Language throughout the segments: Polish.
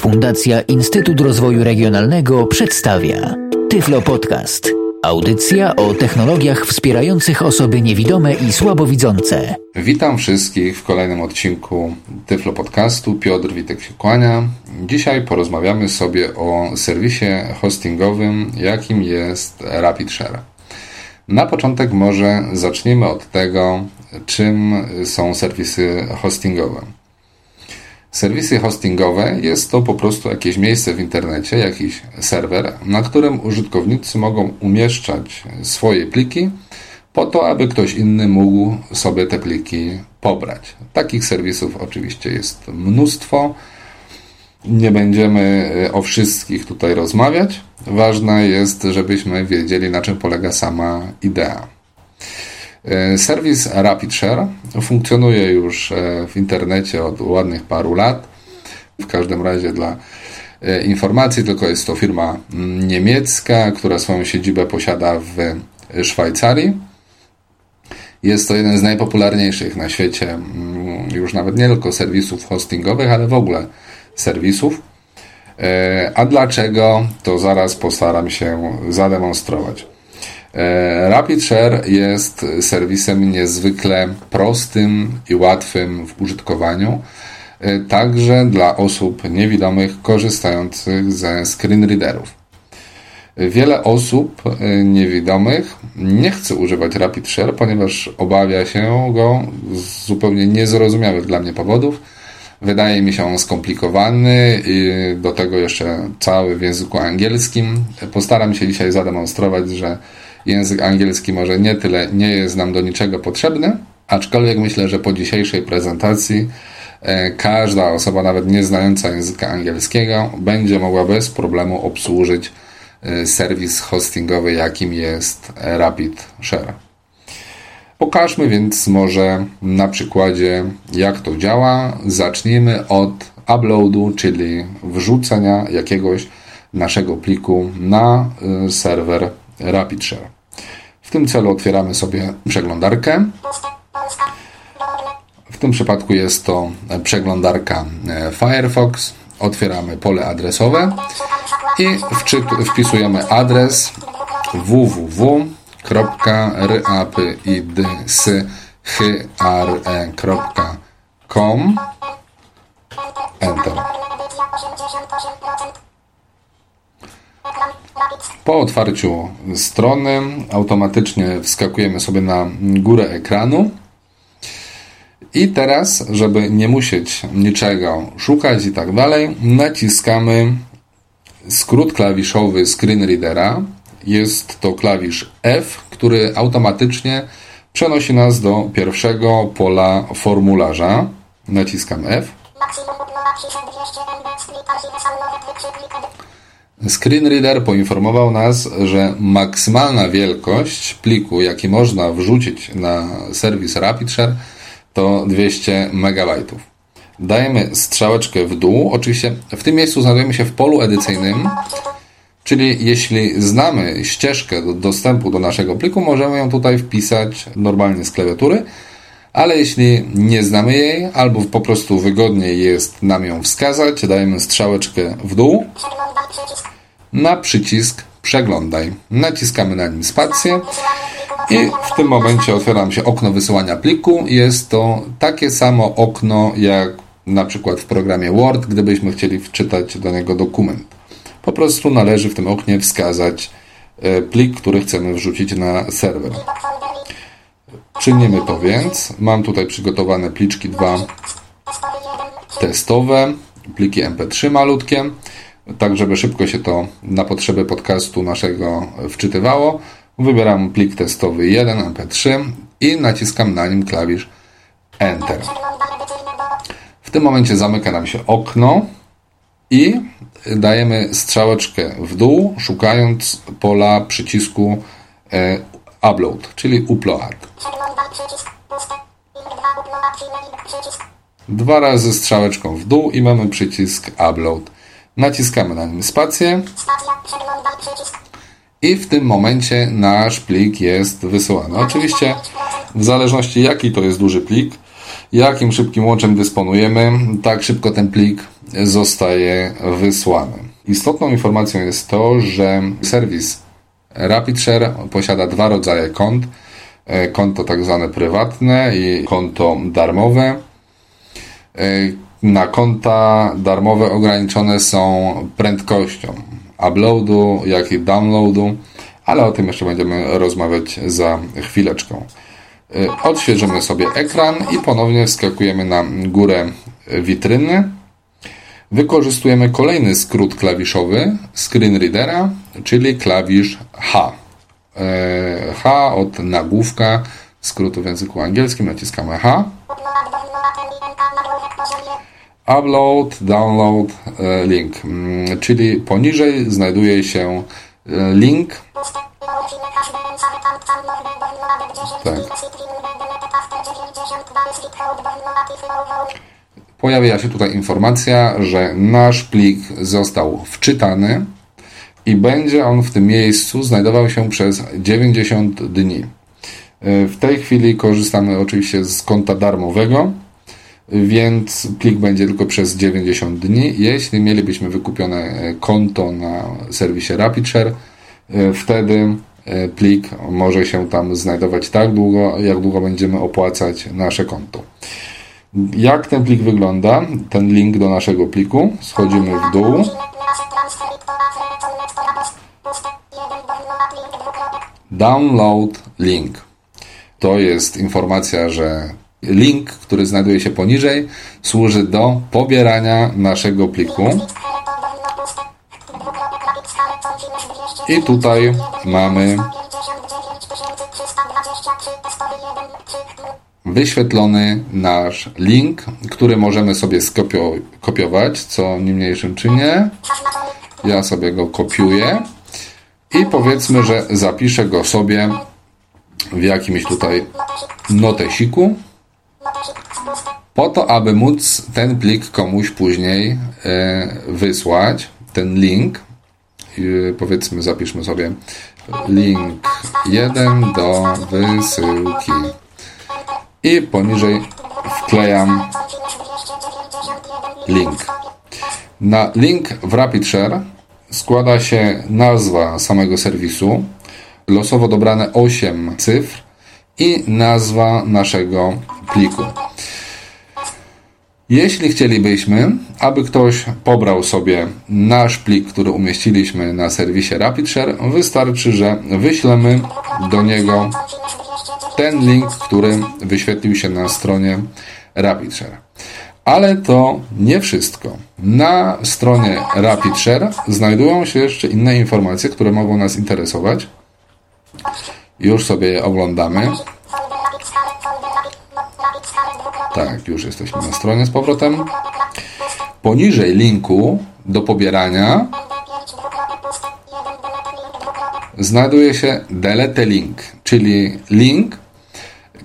Fundacja Instytut Rozwoju Regionalnego przedstawia Tyflo Podcast. Audycja o technologiach wspierających osoby niewidome i słabowidzące. Witam wszystkich w kolejnym odcinku Tyflo Podcastu. Piotr Witek się kłania. Dzisiaj porozmawiamy sobie o serwisie hostingowym, jakim jest RapidShare. Na początek może zaczniemy od tego, czym są serwisy hostingowe. Serwisy hostingowe jest to po prostu jakieś miejsce w internecie, jakiś serwer, na którym użytkownicy mogą umieszczać swoje pliki po to, aby ktoś inny mógł sobie te pliki pobrać. Takich serwisów oczywiście jest mnóstwo. Nie będziemy o wszystkich tutaj rozmawiać. Ważne jest, żebyśmy wiedzieli, na czym polega sama idea. E, serwis RapidShare funkcjonuje już e, w internecie od ładnych paru lat. W każdym razie dla e, informacji, tylko jest to firma mm, niemiecka, która swoją siedzibę posiada w Szwajcarii. Jest to jeden z najpopularniejszych na świecie, mm, już nawet nie tylko serwisów hostingowych, ale w ogóle serwisów. A dlaczego, to zaraz postaram się zademonstrować. E, RapidShare jest serwisem niezwykle prostym i łatwym w użytkowaniu, e, także dla osób niewidomych korzystających ze screen readerów. Wiele osób e, niewidomych nie chce używać RapidShare, ponieważ obawia się go z zupełnie niezrozumiałych dla mnie powodów. Wydaje mi się on skomplikowany i do tego jeszcze cały w języku angielskim. Postaram się dzisiaj zademonstrować, że język angielski może nie tyle nie jest nam do niczego potrzebny, aczkolwiek myślę, że po dzisiejszej prezentacji e, każda osoba, nawet nie znająca języka angielskiego, będzie mogła bez problemu obsłużyć e, serwis hostingowy, jakim jest RapidShare. Pokażmy więc może na przykładzie, jak to działa. Zacznijmy od uploadu, czyli wrzucenia jakiegoś naszego pliku na e, serwer RapidShare. Tym celu otwieramy sobie przeglądarkę. W tym przypadku jest to przeglądarka e, Firefox. Otwieramy pole adresowe i wpisujemy adres www.rapidsychr.com Enter. Po otwarciu strony automatycznie wskakujemy sobie na górę ekranu. I teraz, żeby nie musieć niczego szukać i tak dalej, naciskamy skrót klawiszowy screen readera. Jest to klawisz F, który automatycznie przenosi nas do pierwszego pola formularza. Naciskam F. Screen Reader poinformował nas, że maksymalna wielkość pliku, jaki można wrzucić na serwis RapidShare to 200 MB. Dajemy strzałeczkę w dół. Oczywiście w tym miejscu znajdujemy się w polu edycyjnym, czyli jeśli znamy ścieżkę do dostępu do naszego pliku, możemy ją tutaj wpisać normalnie z klawiatury, ale jeśli nie znamy jej, albo po prostu wygodniej jest nam ją wskazać, dajemy strzałeczkę w dół na przycisk Przeglądaj. Naciskamy na nim spację i w tym momencie otwiera się okno wysyłania pliku. Jest to takie samo okno jak na przykład w programie Word, gdybyśmy chcieli wczytać do niego dokument. Po prostu należy w tym oknie wskazać e, plik, który chcemy wrzucić na serwer. Czynimy to więc. Mam tutaj przygotowane pliczki dwa testowe, pliki MP3 malutkie tak żeby szybko się to na potrzeby podcastu naszego wczytywało. Wybieram plik testowy 1 mp3 i naciskam na nim klawisz Enter. W tym momencie zamyka nam się okno i dajemy strzałeczkę w dół, szukając pola przycisku e, Upload, czyli Upload. Dwa razy strzałeczką w dół i mamy przycisk Upload. Naciskamy na nim spację. I w tym momencie nasz plik jest wysyłany. Oczywiście w zależności jaki to jest duży plik, jakim szybkim łączem dysponujemy, tak szybko ten plik zostaje wysłany. Istotną informacją jest to, że serwis RapidShare posiada dwa rodzaje kont. E, konto tak zwane prywatne i konto darmowe. Na konta darmowe ograniczone są prędkością uploadu, jak i downloadu, ale o tym jeszcze będziemy rozmawiać za chwileczkę. E, odświeżymy sobie ekran i ponownie wskakujemy na górę witryny. Wykorzystujemy kolejny skrót klawiszowy screen readera, czyli klawisz H. E, H od nagłówka skrótu w języku angielskim naciskamy H. Upload, download, e, link, mm, czyli poniżej znajduje się e, link. Tak. Pojawia się tutaj informacja, że nasz plik został wczytany i będzie on w tym miejscu znajdował się przez 90 dni. W tej chwili korzystamy oczywiście z konta darmowego, więc plik będzie tylko przez 90 dni. Jeśli mielibyśmy wykupione konto na serwisie RapidShare, wtedy plik może się tam znajdować tak długo, jak długo będziemy opłacać nasze konto. Jak ten plik wygląda? Ten link do naszego pliku. Schodzimy w dół. Download link. To jest informacja, że link, który znajduje się poniżej, służy do pobierania naszego pliku. I tutaj mamy wyświetlony nasz link, który możemy sobie skopiować, co niemniejszym czynię. Ja sobie go kopiuję i powiedzmy, że zapiszę go sobie w jakimś tutaj notesiku po to, aby móc ten plik komuś później e, wysłać, ten link. powiedzmy, zapiszmy sobie link 1 do wysyłki i poniżej wklejam link. Na link w RapidShare składa się nazwa samego serwisu, losowo dobrane 8 cyfr i nazwa naszego pliku. Jeśli chcielibyśmy, aby ktoś pobrał sobie nasz plik, który umieściliśmy na serwisie RapidShare, wystarczy, że wyślemy do niego ten link, który wyświetlił się na stronie RapidShare. Ale to nie wszystko. Na stronie RapidShare znajdują się jeszcze inne informacje, które mogą nas interesować. Już sobie je oglądamy. Tak, już jesteśmy na stronie z powrotem. Poniżej linku do pobierania znajduje się delete link, czyli link,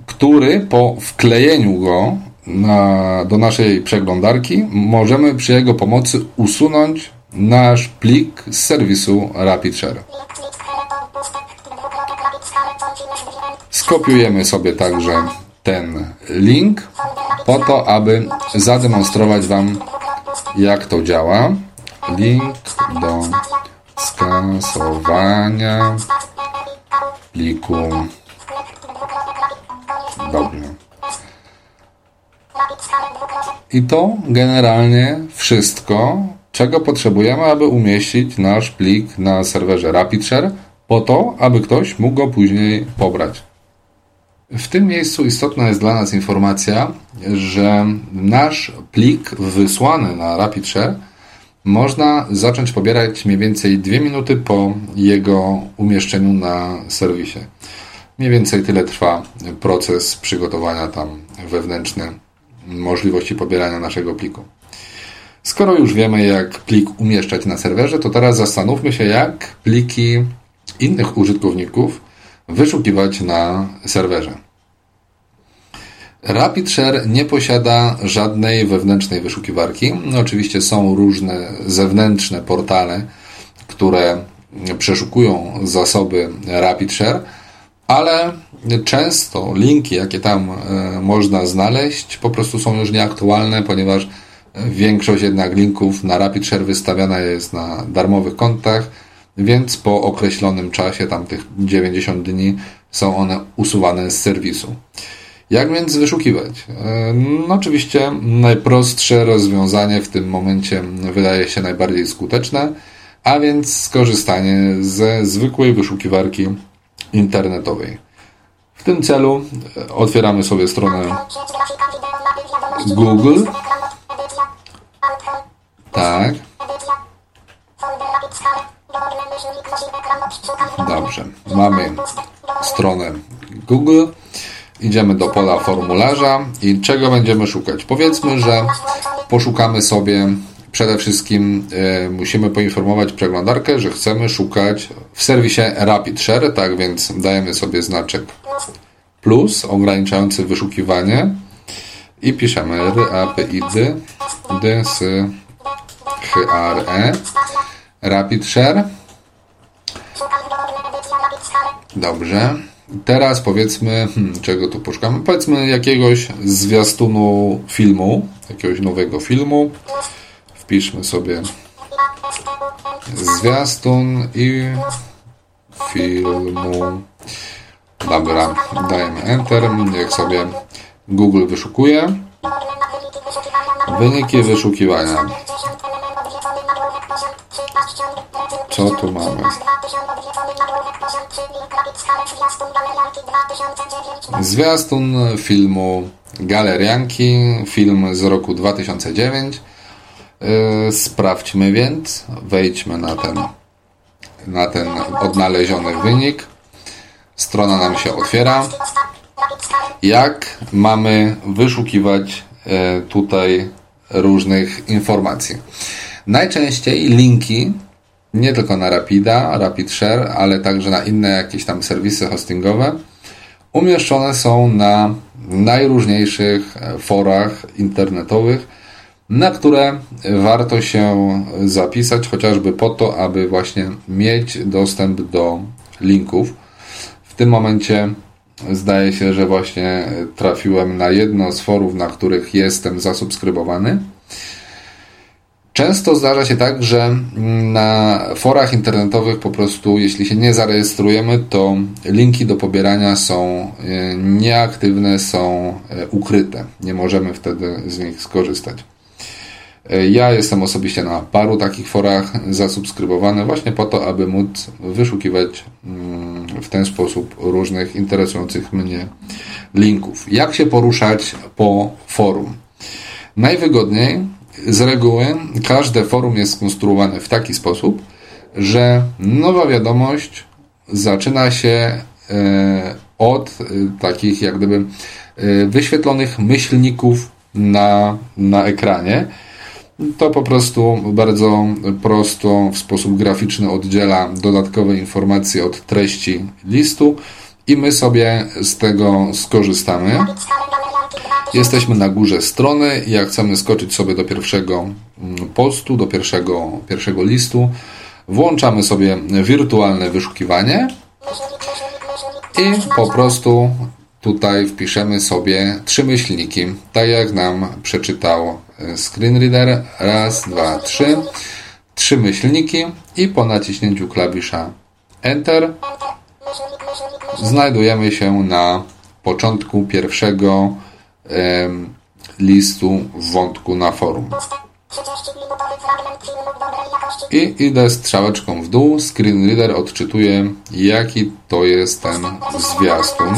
który po wklejeniu go na, do naszej przeglądarki możemy przy jego pomocy usunąć nasz plik z serwisu RapidShare. Skopiujemy sobie także ten link po to, aby zademonstrować Wam jak to działa. Link do skasowania pliku. Dobrze. I to generalnie wszystko, czego potrzebujemy, aby umieścić nasz plik na serwerze RapidShare, po to, aby ktoś mógł go później pobrać. W tym miejscu istotna jest dla nas informacja, że nasz plik wysłany na RapidShare można zacząć pobierać mniej więcej 2 minuty po jego umieszczeniu na serwisie. Mniej więcej tyle trwa proces przygotowania tam wewnętrzne możliwości pobierania naszego pliku. Skoro już wiemy, jak plik umieszczać na serwerze, to teraz zastanówmy się, jak pliki innych użytkowników wyszukiwać na serwerze. RapidShare nie posiada żadnej wewnętrznej wyszukiwarki. No, oczywiście są różne zewnętrzne portale, które przeszukują zasoby RapidShare, ale często linki, jakie tam e, można znaleźć, po prostu są już nieaktualne, ponieważ Większość jednak linków na RapidShare wystawiana jest na darmowych kontach, więc po określonym czasie, tam tych 90 dni, są one usuwane z serwisu. Jak więc wyszukiwać? No, oczywiście najprostsze rozwiązanie w tym momencie wydaje się najbardziej skuteczne, a więc skorzystanie ze zwykłej wyszukiwarki internetowej. W tym celu otwieramy sobie stronę Google. Tak. Dobrze. Mamy stronę Google. Idziemy do pola formularza i czego będziemy szukać? Powiedzmy, że poszukamy sobie przede wszystkim y, musimy poinformować przeglądarkę, że chcemy szukać w serwisie RapidShare, tak więc dajemy sobie znaczek plus ograniczający wyszukiwanie i piszemy rapid ds hre RapidShare Dobrze. Teraz powiedzmy, hmm, czego tu poszukamy? Powiedzmy jakiegoś zwiastunu filmu, jakiegoś nowego filmu. Wpiszmy sobie zwiastun i filmu. Dobra, dajemy Enter. Jak sobie Google wyszukuje. Wyniki wyszukiwania. Co tu mamy? Zwiastun filmu Galerianki, film z roku 2009. Yy, sprawdźmy więc, wejdźmy na ten, na ten odnaleziony wynik. Strona nam się otwiera. Jak mamy wyszukiwać yy, tutaj różnych informacji? Najczęściej linki nie tylko na Rapida, RapidShare, ale także na inne jakieś tam serwisy hostingowe umieszczone są na najróżniejszych forach internetowych, na które warto się zapisać, chociażby po to, aby właśnie mieć dostęp do linków. W tym momencie zdaje się, że właśnie trafiłem na jedno z forów, na których jestem zasubskrybowany. Często zdarza się tak, że na forach internetowych po prostu, jeśli się nie zarejestrujemy, to linki do pobierania są e, nieaktywne, są e, ukryte. Nie możemy wtedy z nich skorzystać. E, ja jestem osobiście na paru takich forach zasubskrybowany właśnie po to, aby móc wyszukiwać mm, w ten sposób różnych interesujących mnie linków. Jak się poruszać po forum? Najwygodniej z reguły każde forum jest skonstruowane w taki sposób, że nowa wiadomość zaczyna się e, od e, takich jak gdyby e, wyświetlonych myślników na, na ekranie. To po prostu bardzo prosto w sposób graficzny oddziela dodatkowe informacje od treści listu i my sobie z tego skorzystamy. Jesteśmy na górze strony i jak chcemy skoczyć sobie do pierwszego mm, postu, do pierwszego, pierwszego listu, włączamy sobie wirtualne wyszukiwanie i po prostu tutaj wpiszemy sobie trzy myślniki, tak jak nam przeczytał e, screenreader. Raz, dwa, trzy. Trzy myślniki i po naciśnięciu klawisza Enter znajdujemy się na początku pierwszego listu wątku na forum. I idę strzałeczką w dół. Screen Reader odczytuje, jaki to jest ten zwiastun.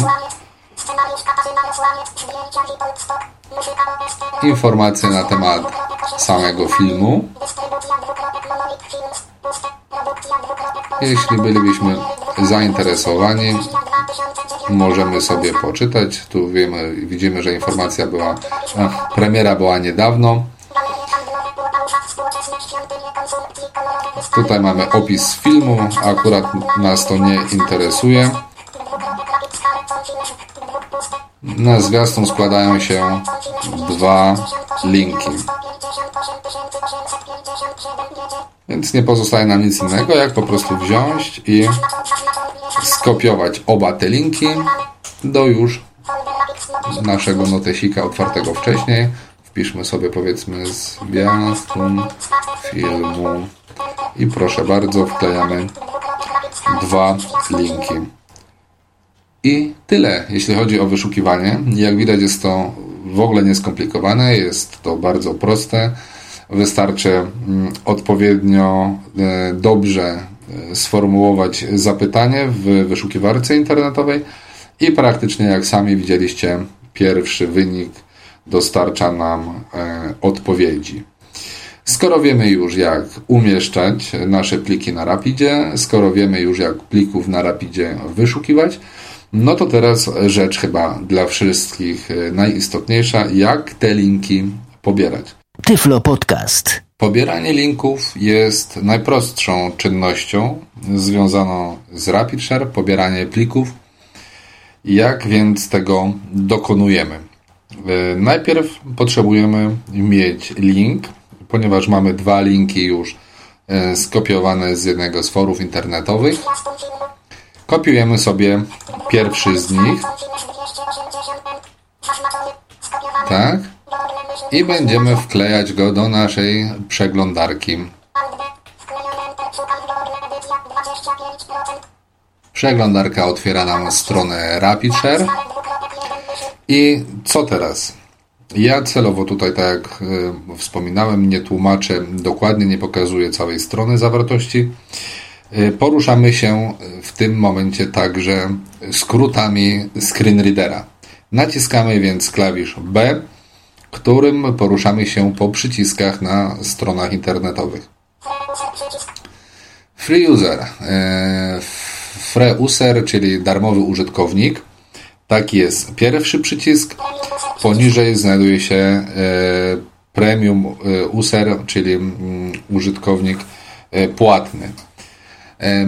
Informacje na temat samego filmu. Jeśli bylibyśmy zainteresowani, możemy sobie poczytać. Tu wiemy, widzimy, że informacja była, premiera była niedawno. Tutaj mamy opis filmu, akurat nas to nie interesuje. Na zwiastun składają się dwa linki. Więc nie pozostaje nam nic innego, jak po prostu wziąć i skopiować oba te linki do już naszego notesika otwartego wcześniej. Wpiszmy sobie powiedzmy zwiastun filmu i proszę bardzo, wklejamy dwa linki. I tyle, jeśli chodzi o wyszukiwanie. Jak widać, jest to w ogóle nieskomplikowane, jest to bardzo proste. Wystarczy mm, odpowiednio e, dobrze sformułować zapytanie w wyszukiwarce internetowej i praktycznie, jak sami widzieliście, pierwszy wynik dostarcza nam e, odpowiedzi. Skoro wiemy już, jak umieszczać nasze pliki na Rapidzie, skoro wiemy już, jak plików na Rapidzie wyszukiwać, no to teraz rzecz chyba dla wszystkich e, najistotniejsza, jak te linki pobierać. Tyflo Podcast. Pobieranie linków jest najprostszą czynnością związaną z RapidShare, pobieranie plików. Jak więc tego dokonujemy? E, najpierw potrzebujemy mieć link, ponieważ mamy dwa linki już e, skopiowane z jednego z forów internetowych. Kopiujemy sobie pierwszy z nich. Tak. I będziemy wklejać go do naszej przeglądarki. Przeglądarka otwiera nam stronę RapidShare. I co teraz? Ja celowo tutaj, tak jak e, wspominałem, nie tłumaczę dokładnie, nie pokazuję całej strony zawartości. E, poruszamy się w tym momencie także skrótami screenreadera. Naciskamy więc klawisz B, którym poruszamy się po przyciskach na stronach internetowych. Free user. E, free user, czyli darmowy użytkownik. Taki jest pierwszy przycisk. Poniżej znajduje się e, premium e, user, czyli mm, użytkownik płatny.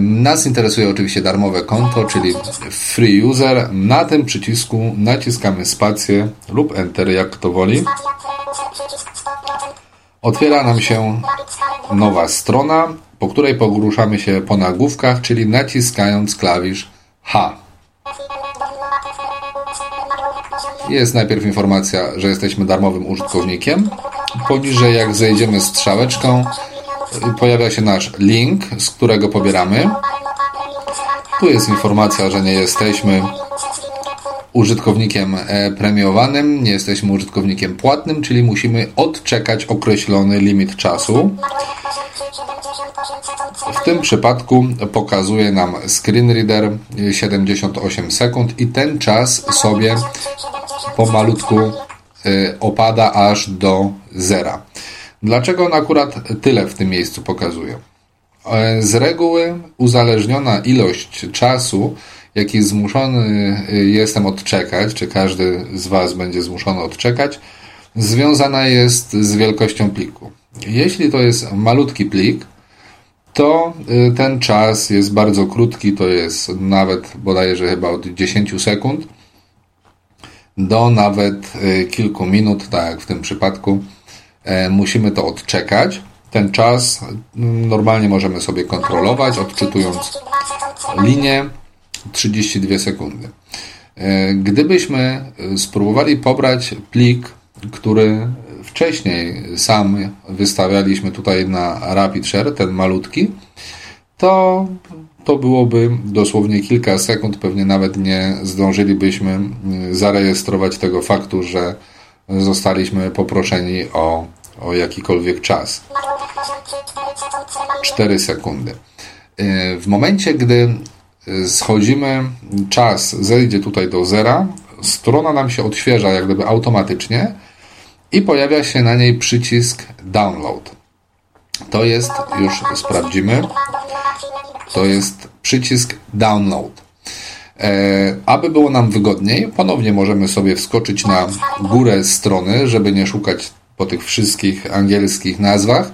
Nas interesuje oczywiście darmowe konto, czyli free user. Na tym przycisku naciskamy spację lub enter, jak kto woli. Otwiera nam się nowa strona, po której poruszamy się po nagłówkach, czyli naciskając klawisz H. Jest najpierw informacja, że jesteśmy darmowym użytkownikiem. Poniżej, jak zejdziemy strzałeczką, pojawia się nasz link, z którego pobieramy. Tu jest informacja, że nie jesteśmy użytkownikiem e, premiowanym, nie jesteśmy użytkownikiem płatnym, czyli musimy odczekać określony limit czasu. W tym przypadku pokazuje nam screen reader 78 sekund i ten czas sobie pomalutku y, opada aż do zera. Dlaczego on akurat tyle w tym miejscu pokazuje? E, z reguły uzależniona ilość czasu, jaki zmuszony y, jestem odczekać, czy każdy z Was będzie zmuszony odczekać, związana jest z wielkością pliku. Jeśli to jest malutki plik, to y, ten czas jest bardzo krótki, to jest nawet bodajże chyba od 10 sekund do nawet kilku minut, tak jak w tym przypadku. E, musimy to odczekać. Ten czas mm, normalnie możemy sobie kontrolować, odczytując linię 32 sekundy. E, gdybyśmy y, spróbowali pobrać plik, który wcześniej sam wystawialiśmy tutaj na Rapid Share, ten malutki, to to byłoby dosłownie kilka sekund, pewnie nawet nie zdążylibyśmy mm, zarejestrować tego faktu, że zostaliśmy poproszeni o, o jakikolwiek czas. 4 sekundy. Y, w momencie, gdy schodzimy, czas zejdzie tutaj do zera, strona nam się odświeża jak gdyby automatycznie i pojawia się na niej przycisk download. To jest, już sprawdzimy, to jest przycisk download. E, aby było nam wygodniej, ponownie możemy sobie wskoczyć na górę strony, żeby nie szukać po tych wszystkich angielskich nazwach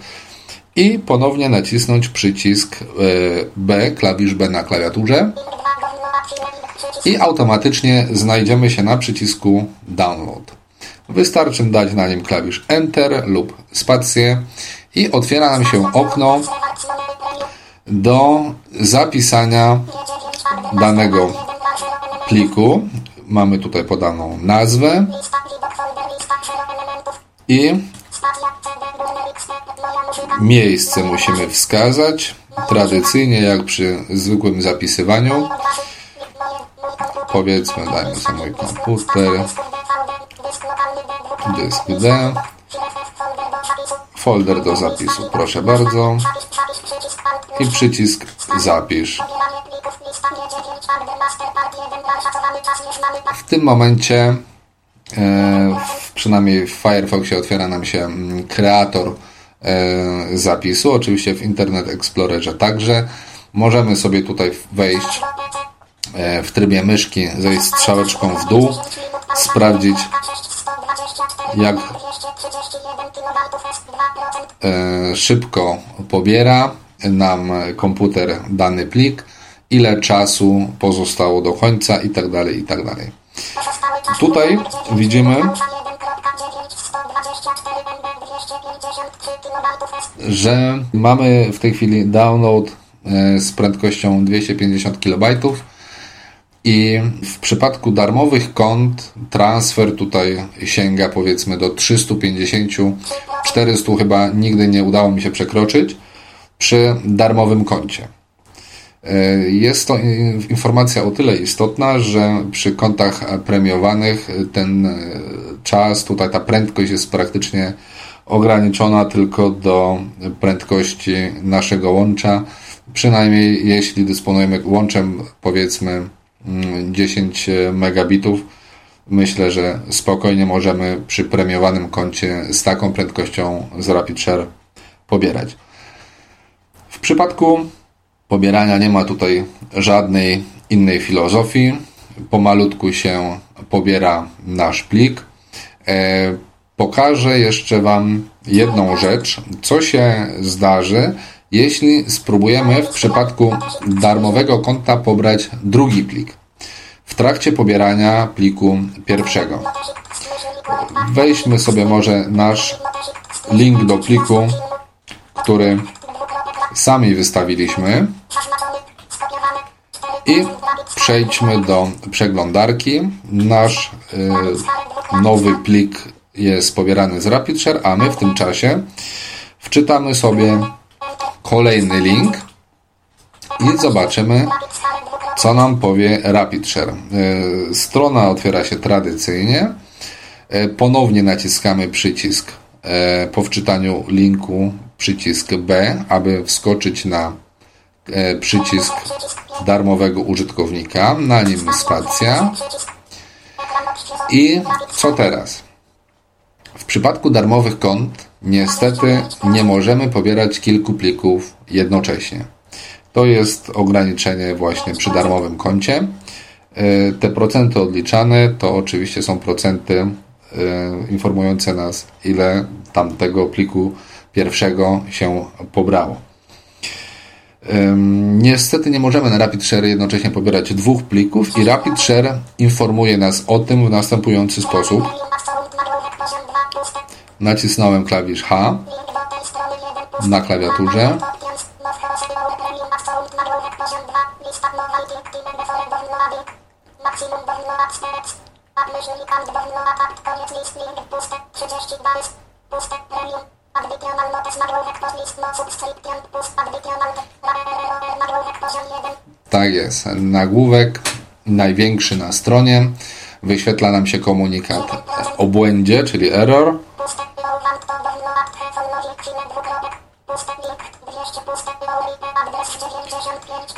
i ponownie nacisnąć przycisk e, B, klawisz B na klawiaturze i automatycznie znajdziemy się na przycisku download. Wystarczy dać na nim klawisz Enter lub spację i otwiera nam się okno do zapisania danego pliku. Mamy tutaj podaną nazwę. i miejsce musimy wskazać, tradycyjnie jak przy zwykłym zapisywaniu. Powiedzmy, dajmy sobie mój komputer, dysk D, folder do zapisu, proszę bardzo, i przycisk zapisz. W tym momencie e, przynajmniej w Firefoxie otwiera nam się mm, kreator e, zapisu, oczywiście w Internet Explorerze także. Możemy sobie tutaj wejść e, w trybie myszki, zejść strzałeczką w dół, sprawdzić jak szybko pobiera nam komputer dany plik, ile czasu pozostało do końca i tak Tutaj widzimy, że mamy w tej chwili download e, z prędkością 250 KB i w przypadku darmowych kont transfer tutaj sięga powiedzmy do 350, 400 chyba nigdy nie udało mi się przekroczyć przy darmowym koncie. E, jest to informacja o tyle istotna, że przy kontach premiowanych ten e, czas, tutaj ta prędkość jest praktycznie ograniczona tylko do prędkości naszego łącza. Przynajmniej jeśli dysponujemy łączem powiedzmy 10 mm, megabitów, myślę, że spokojnie możemy przy premiowanym koncie z taką prędkością z RapidShare pobierać. W przypadku pobierania nie ma tutaj żadnej innej filozofii. Pomalutku się pobiera nasz plik. E, pokażę jeszcze Wam jedną rzecz, co się zdarzy, jeśli spróbujemy w przypadku darmowego konta pobrać drugi plik w trakcie pobierania pliku pierwszego. Weźmy sobie może nasz link do pliku, który sami wystawiliśmy i przejdźmy do przeglądarki. Nasz y, nowy plik jest pobierany z RapidShare, a my w tym czasie wczytamy sobie kolejny link i zobaczymy, co nam powie RapidShare. Y, strona otwiera się tradycyjnie. Y, ponownie naciskamy przycisk po wczytaniu linku przycisk B, aby wskoczyć na e, przycisk darmowego użytkownika, na nim spacja. I co teraz? W przypadku darmowych kont niestety nie możemy pobierać kilku plików jednocześnie. To jest ograniczenie właśnie przy darmowym koncie. E, te procenty odliczane to oczywiście są procenty e, informujące nas, ile tamtego pliku pierwszego się pobrało. Niestety nie możemy na RapidShare jednocześnie pobierać dwóch plików i RapidShare informuje nas o tym w następujący sposób. Nacisnąłem klawisz H na klawiaturze. Tak jest. Nagłówek największy na stronie. Wyświetla nam się komunikat o błędzie, czyli error.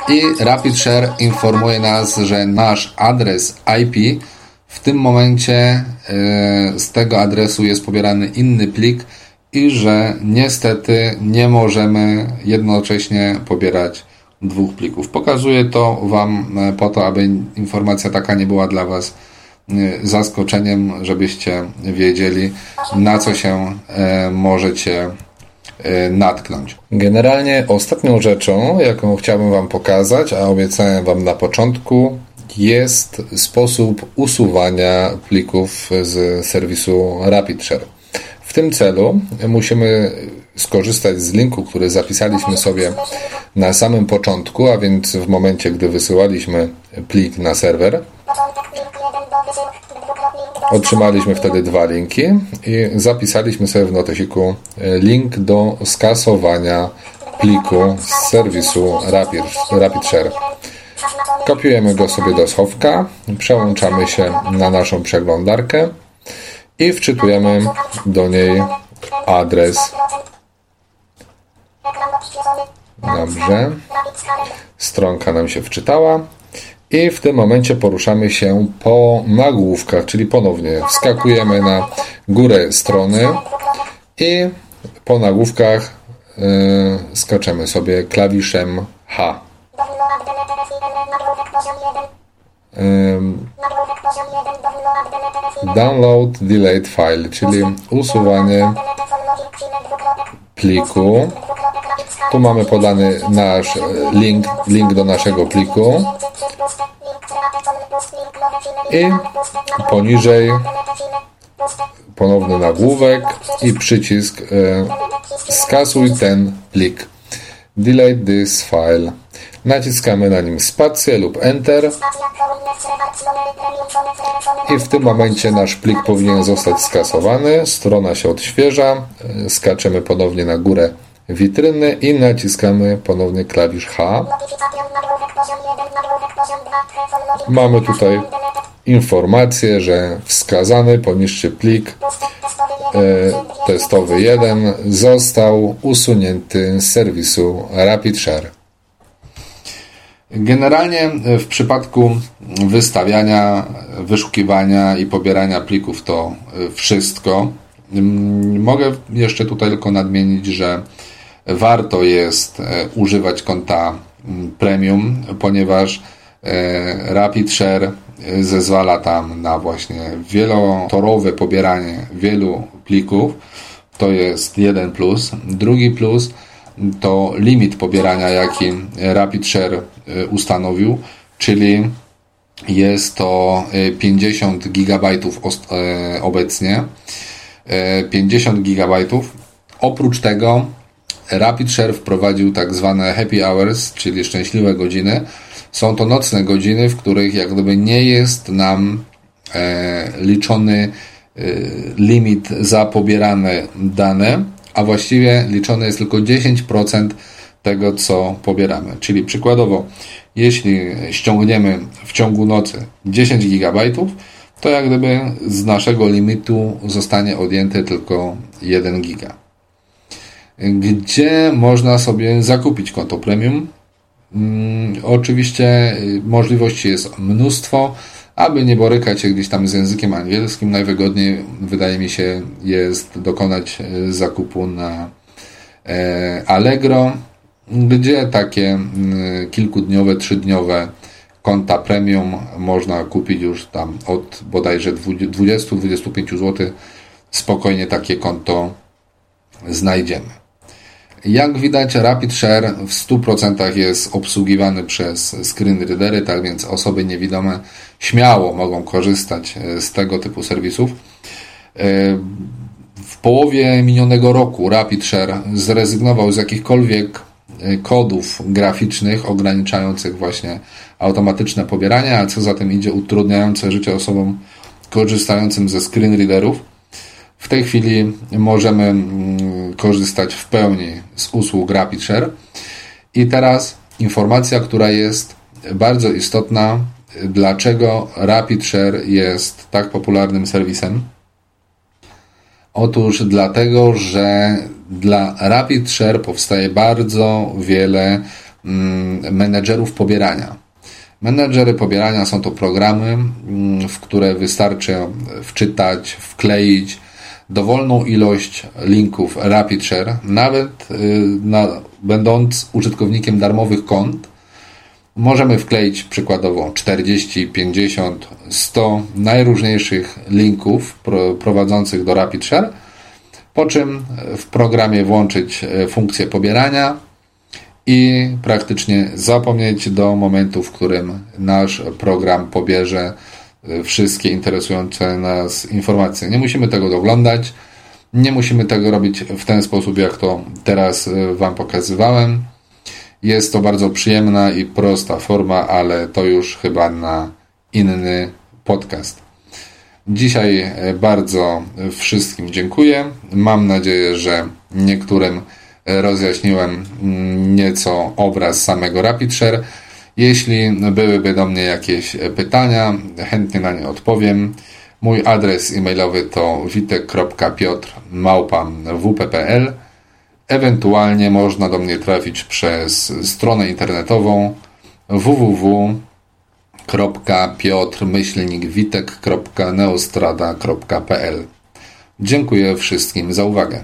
I RapidShare informuje nas, że nasz adres IP w tym momencie e, z tego adresu jest pobierany inny plik, i że niestety nie możemy jednocześnie pobierać dwóch plików. Pokazuję to Wam e, po to, aby informacja taka nie była dla Was e, zaskoczeniem, żebyście wiedzieli, na co się e, możecie natknąć. Generalnie ostatnią rzeczą, jaką chciałbym Wam pokazać, a obiecałem Wam na początku, jest sposób usuwania plików z serwisu RapidShare. W tym celu musimy skorzystać z linku, który zapisaliśmy sobie na samym początku, a więc w momencie, gdy wysyłaliśmy plik na serwer. Otrzymaliśmy wtedy dwa linki i zapisaliśmy sobie w notesiku link do skasowania pliku z serwisu Rapid, RapidShare. Kopiujemy go sobie do schowka, przełączamy się na naszą przeglądarkę i wczytujemy do niej adres. Dobrze. Stronka nam się wczytała. I w tym momencie poruszamy się po nagłówkach, czyli ponownie wskakujemy na górę strony i po nagłówkach yy, skaczemy sobie klawiszem H. Download delayed file, czyli usuwanie pliku. Tu mamy podany nasz link, link do naszego pliku. I poniżej ponowny nagłówek i przycisk e, skasuj ten plik. Delete this file. Naciskamy na nim spację lub Enter i w tym momencie nasz plik powinien zostać skasowany. Strona się odświeża. Skaczemy ponownie na górę witryny i naciskamy ponownie klawisz H. Mamy tutaj informację, że wskazany poniższy plik e, testowy 1 został usunięty z serwisu RapidShare. Generalnie w przypadku wystawiania, wyszukiwania i pobierania plików to wszystko. Mogę jeszcze tutaj tylko nadmienić, że warto jest e, używać konta premium, ponieważ e, RapidShare e, zezwala tam na właśnie wielotorowe pobieranie wielu plików. To jest jeden plus. Drugi plus to limit pobierania, jaki RapidShare y, ustanowił, czyli jest to 50 GB obecnie. 50 y, GB. Oprócz tego RapidShare wprowadził tak zwane happy hours, czyli szczęśliwe godziny. Są to nocne godziny, w których jak gdyby nie jest nam e, liczony limit za pobierane dane, a właściwie liczone jest tylko 10% tego, co pobieramy. Czyli przykładowo, jeśli ściągniemy w ciągu nocy 10 GB, to jak gdyby z naszego limitu zostanie odjęte tylko 1 giga. Gdzie można sobie zakupić konto premium? Hmm, oczywiście możliwości jest mnóstwo. Aby nie borykać się gdzieś tam z językiem angielskim, najwygodniej wydaje mi się jest dokonać e, zakupu na e, Allegro, gdzie takie kilkudniowe, trzydniowe konta premium można kupić już tam od bodajże 20-25 zł. Spokojnie takie konto znajdziemy. Jak widać, RapidShare w 100% jest obsługiwany przez screen readery, tak więc osoby niewidome śmiało mogą korzystać e, z tego typu serwisów. E, w połowie minionego roku RapidShare zrezygnował z jakichkolwiek e, kodów graficznych ograniczających właśnie automatyczne pobieranie, a co za tym idzie utrudniające życie osobom korzystającym ze screen readerów. W tej chwili możemy mm, korzystać w pełni z usług RapidShare. I teraz informacja, która jest bardzo istotna, dlaczego RapidShare jest tak popularnym serwisem. Otóż dlatego, że dla RapidShare powstaje bardzo wiele mm, menedżerów pobierania. Menedżery pobierania są to programy, mm, w które wystarczy wczytać, wkleić dowolną ilość linków RapidShare, nawet y, na, będąc użytkownikiem darmowych kont, możemy wkleić przykładowo 40, 50, 100 najróżniejszych linków prowadzących do RapidShare, po czym w programie włączyć e, funkcję pobierania i praktycznie zapomnieć do momentu, w którym nasz program pobierze wszystkie interesujące nas informacje. Nie musimy tego doglądać, nie musimy tego robić w ten sposób, jak to teraz e, Wam pokazywałem. Jest to bardzo przyjemna i prosta forma, ale to już chyba na inny podcast. Dzisiaj bardzo wszystkim dziękuję. Mam nadzieję, że niektórym rozjaśniłem nieco obraz samego RapidShare. Jeśli byłyby do mnie jakieś pytania, chętnie na nie odpowiem. Mój adres e-mailowy to witek.piotr.wp.pl Ewentualnie można do mnie trafić przez stronę internetową www.piotr-witek.neostrada.pl Dziękuję wszystkim za uwagę.